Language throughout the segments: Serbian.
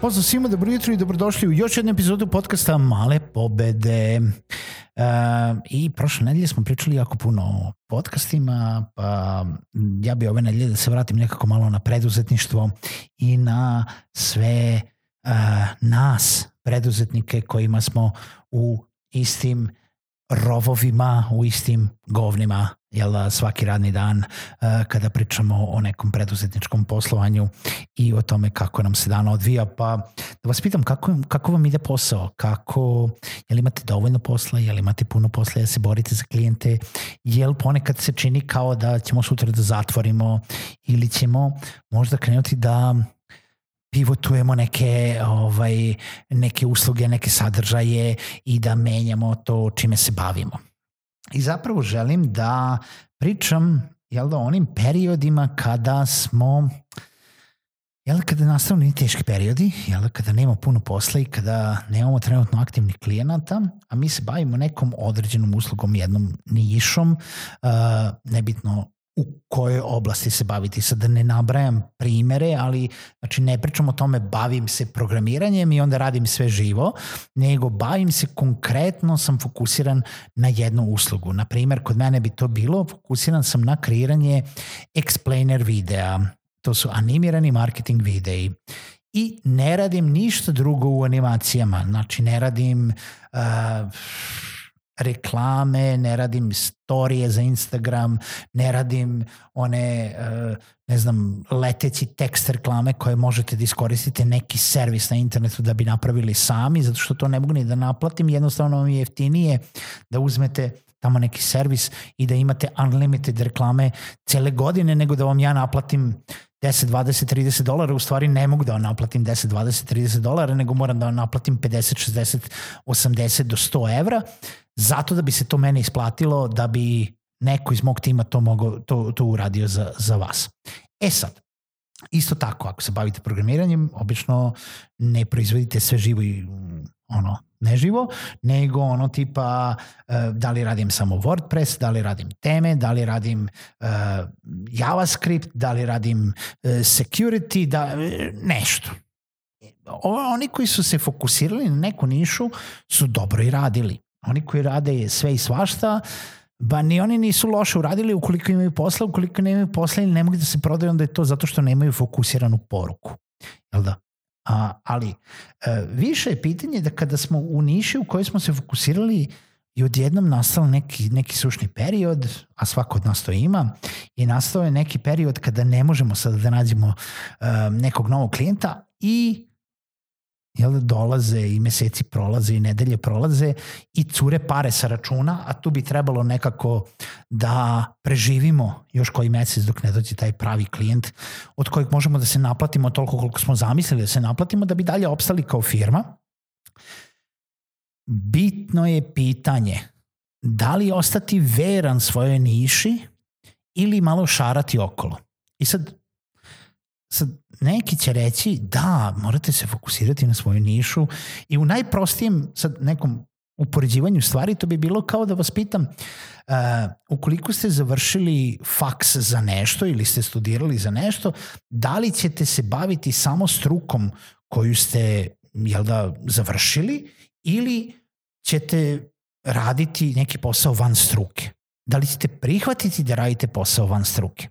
Pozdrav svima, dobro jutro i dobrodošli u još jednu epizodu podcasta Male pobede. Uh, I prošle nedelje smo pričali jako puno o podcastima, pa ja bi ove nedelje da se vratim nekako malo na preduzetništvo i na sve uh, nas, preduzetnike kojima smo u istim rovovima, u istim govnima jel, svaki radni dan uh, kada pričamo o nekom preduzetničkom poslovanju i o tome kako nam se dan odvija. Pa da vas pitam kako, kako vam ide posao, kako, jel imate dovoljno posla, jel imate puno posla, jel se borite za klijente, jel ponekad se čini kao da ćemo sutra da zatvorimo ili ćemo možda krenuti da pivotujemo neke, ovaj, neke usluge, neke sadržaje i da menjamo to čime se bavimo. I zapravo želim da pričam jel da, onim periodima kada smo jel da, kada nastanu ni teški periodi, jel da, kada nema puno posla i kada nemamo trenutno aktivnih klijenata, a mi se bavimo nekom određenom uslugom, jednom nišom, uh, nebitno u kojoj oblasti se baviti. Sad da ne nabrajam primere, ali znači ne pričam o tome bavim se programiranjem i onda radim sve živo, nego bavim se konkretno, sam fokusiran na jednu uslugu. Na primer, kod mene bi to bilo, fokusiran sam na kreiranje explainer videa. To su animirani marketing videi i ne radim ništa drugo u animacijama. Znači ne radim uh, reklame, ne radim storije za Instagram, ne radim one, uh, ne znam, leteći tekst reklame koje možete da iskoristite neki servis na internetu da bi napravili sami, zato što to ne mogu ni da naplatim, jednostavno vam je jeftinije da uzmete tamo neki servis i da imate unlimited reklame cele godine nego da vam ja naplatim 10, 20, 30 dolara, u stvari ne mogu da naplatim 10, 20, 30 dolara, nego moram da naplatim 50, 60, 80 do 100 evra zato da bi se to mene isplatilo, da bi neko iz mog tima to, mogo, to, to uradio za, za vas. E sad, isto tako, ako se bavite programiranjem, obično ne proizvodite sve živo i ono, neživo, nego ono tipa uh, da li radim samo WordPress, da li radim teme, da li radim uh, JavaScript, da li radim uh, security, da, nešto. Oni koji su se fokusirali na neku nišu su dobro i radili. Oni koji rade sve i svašta, ba ni oni nisu loše uradili ukoliko imaju posla, ukoliko nemaju posla ili ne mogu da se prodaju, onda je to zato što nemaju fokusiranu poruku. Jel da? A, ali e, više je pitanje da kada smo u niši u kojoj smo se fokusirali i odjednom nastao neki, neki sušni period, a svako od nas to ima, i nastao je neki period kada ne možemo sada da nađemo uh, nekog novog klijenta i jel, dolaze i meseci prolaze i nedelje prolaze i cure pare sa računa, a tu bi trebalo nekako da preživimo još koji mesec dok ne dođe taj pravi klijent od kojeg možemo da se naplatimo toliko koliko smo zamislili da se naplatimo da bi dalje opstali kao firma. Bitno je pitanje da li ostati veran svojoj niši ili malo šarati okolo. I sad sad neki će reći da, morate se fokusirati na svoju nišu i u najprostijem sad nekom upoređivanju stvari to bi bilo kao da vas pitam uh, ukoliko ste završili faks za nešto ili ste studirali za nešto, da li ćete se baviti samo strukom koju ste jel da, završili ili ćete raditi neki posao van struke? Da li ćete prihvatiti da radite posao van struke?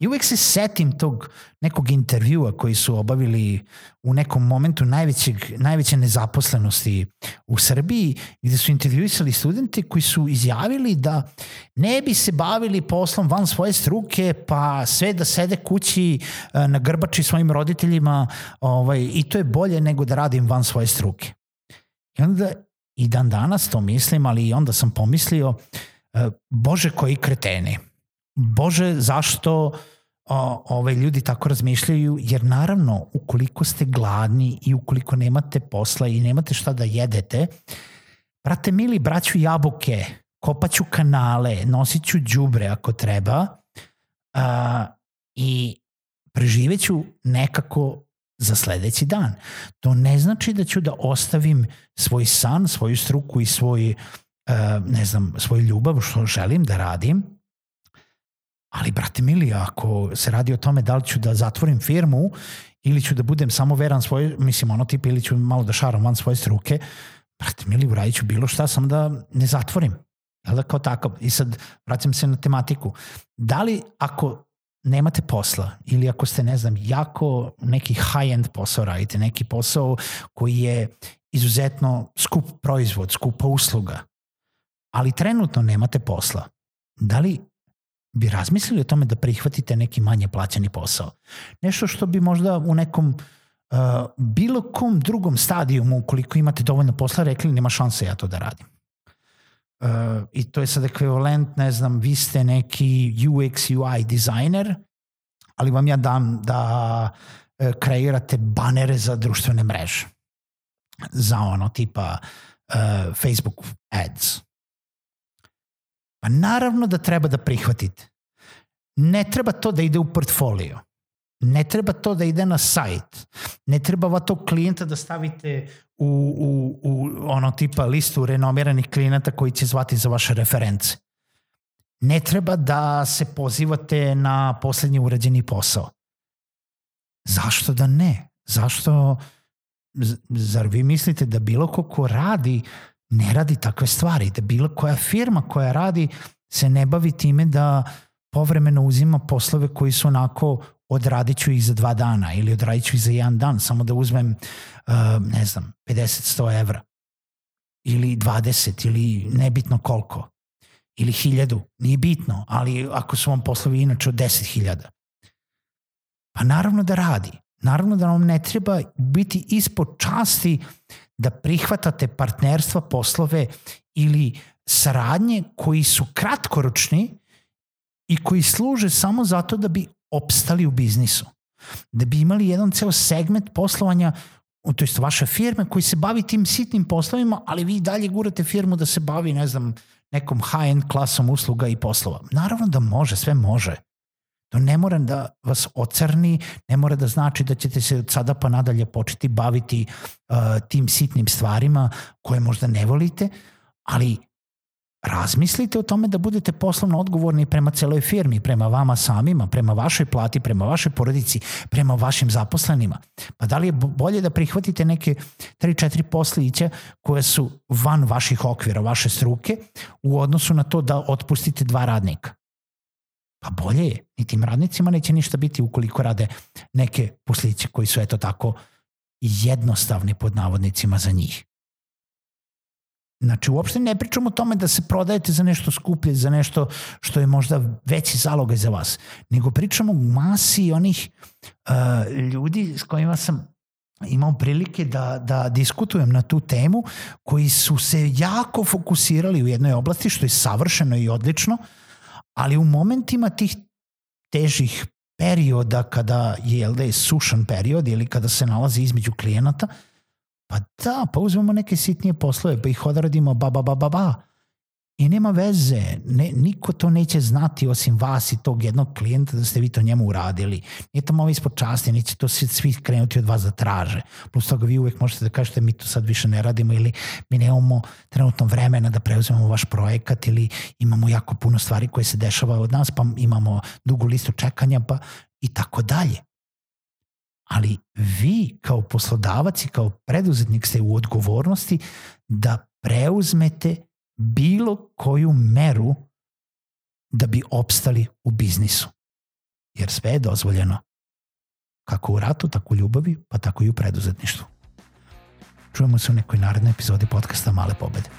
I uvek se setim tog nekog intervjua koji su obavili u nekom momentu najvećeg, najveće nezaposlenosti u Srbiji, gde su intervjuisali studente koji su izjavili da ne bi se bavili poslom van svoje struke, pa sve da sede kući e, na grbači svojim roditeljima ovaj, i to je bolje nego da radim van svoje struke. I onda i dan danas to mislim, ali i onda sam pomislio, e, bože koji kreteni Bože, zašto o, ove ljudi tako razmišljaju, jer naravno, ukoliko ste gladni i ukoliko nemate posla i nemate šta da jedete, brate mili, braću jabuke, kopaću kanale, nosit ću džubre ako treba a, i preživeću nekako za sledeći dan. To ne znači da ću da ostavim svoj san, svoju struku i svoj, uh, ne znam, svoju ljubav, što želim da radim, Ali, brate mili, ako se radi o tome da li ću da zatvorim firmu ili ću da budem samo veran svoje, mislim, ono tip, ili ću malo da šaram van svoje struke, brate mili, uradit ću bilo šta, samo da ne zatvorim. Jel da kao takav? I sad vraćam se na tematiku. Da li ako nemate posla ili ako ste, ne znam, jako neki high-end posao radite, neki posao koji je izuzetno skup proizvod, skupa usluga, ali trenutno nemate posla, da li bi razmislili o tome da prihvatite neki manje plaćeni posao. Nešto što bi možda u nekom uh, bilo kom drugom stadijumu, ukoliko imate dovoljno posla, rekli nema šanse ja to da radim. Uh, I to je sad ekvivalent, ne znam, vi ste neki UX, UI dizajner, ali vam ja dam da uh, kreirate banere za društvene mreže. Za ono tipa uh, Facebook ads Pa naravno da treba da prihvatite. Ne treba to da ide u portfolio. Ne treba to da ide na sajt. Ne treba va tog klijenta da stavite u, u, u ono tipa listu renomiranih klijenata koji će zvati za vaše reference. Ne treba da se pozivate na poslednji urađeni posao. Zašto da ne? Zašto, zar vi mislite da bilo ko ko radi ne radi takve stvari, da bilo koja firma koja radi se ne bavi time da povremeno uzima poslove koji su onako odradit ću ih za dva dana ili odradit ću ih za jedan dan, samo da uzmem, uh, ne znam, 50-100 evra ili 20 ili nebitno koliko ili hiljadu, nije bitno, ali ako su vam poslovi inače od 10.000, pa naravno da radi. Naravno da vam ne treba biti ispod časti da prihvatate partnerstva, poslove ili saradnje koji su kratkoročni i koji služe samo zato da bi opstali u biznisu. Da bi imali jedan ceo segment poslovanja to jest vaše firme koji se bavi tim sitnim poslovima, ali vi dalje gurate firmu da se bavi, ne znam, nekom high-end klasom usluga i poslova. Naravno da može, sve može. To ne mora da vas ocrni, ne mora da znači da ćete se od sada pa nadalje početi baviti uh, tim sitnim stvarima koje možda ne volite, ali razmislite o tome da budete poslovno odgovorni prema celoj firmi, prema vama samima, prema vašoj plati, prema vašoj porodici, prema vašim zaposlenima. Pa da li je bolje da prihvatite neke 3-4 poslića koje su van vaših okvira, vaše struke, u odnosu na to da otpustite dva radnika? Pa bolje je. Ni tim radnicima neće ništa biti ukoliko rade neke posliće koji su eto tako jednostavni pod navodnicima za njih. Znači, uopšte ne pričamo o tome da se prodajete za nešto skuplje, za nešto što je možda veći zalogaj za vas, nego pričamo o masi onih uh, ljudi s kojima sam imao prilike da, da diskutujem na tu temu, koji su se jako fokusirali u jednoj oblasti, što je savršeno i odlično, uh, ali u momentima tih težih perioda kada je, jel da je sušan period ili kada se nalazi između klijenata, pa da, pa uzmemo neke sitnije poslove, pa ih odradimo ba, ba, ba, ba, ba. I nema veze, ne, niko to neće znati osim vas i tog jednog klijenta da ste vi to njemu uradili. Nije to malo ispod časti, neće to svi krenuti od vas da traže. Plus toga vi uvek možete da kažete mi to sad više ne radimo ili mi nemamo trenutno vremena da preuzmemo vaš projekat ili imamo jako puno stvari koje se dešava od nas pa imamo dugu listu čekanja pa i tako dalje. Ali vi kao poslodavac i kao preduzetnik ste u odgovornosti da preuzmete bilo koju meru da bi opstali u biznisu. jer sve je dozvoljeno. Kako u ratu, tako u ljubavi, pa tako i u preduzetništvu. Čujemo se u nekoj narednoj epizodi podcasta Male pobede.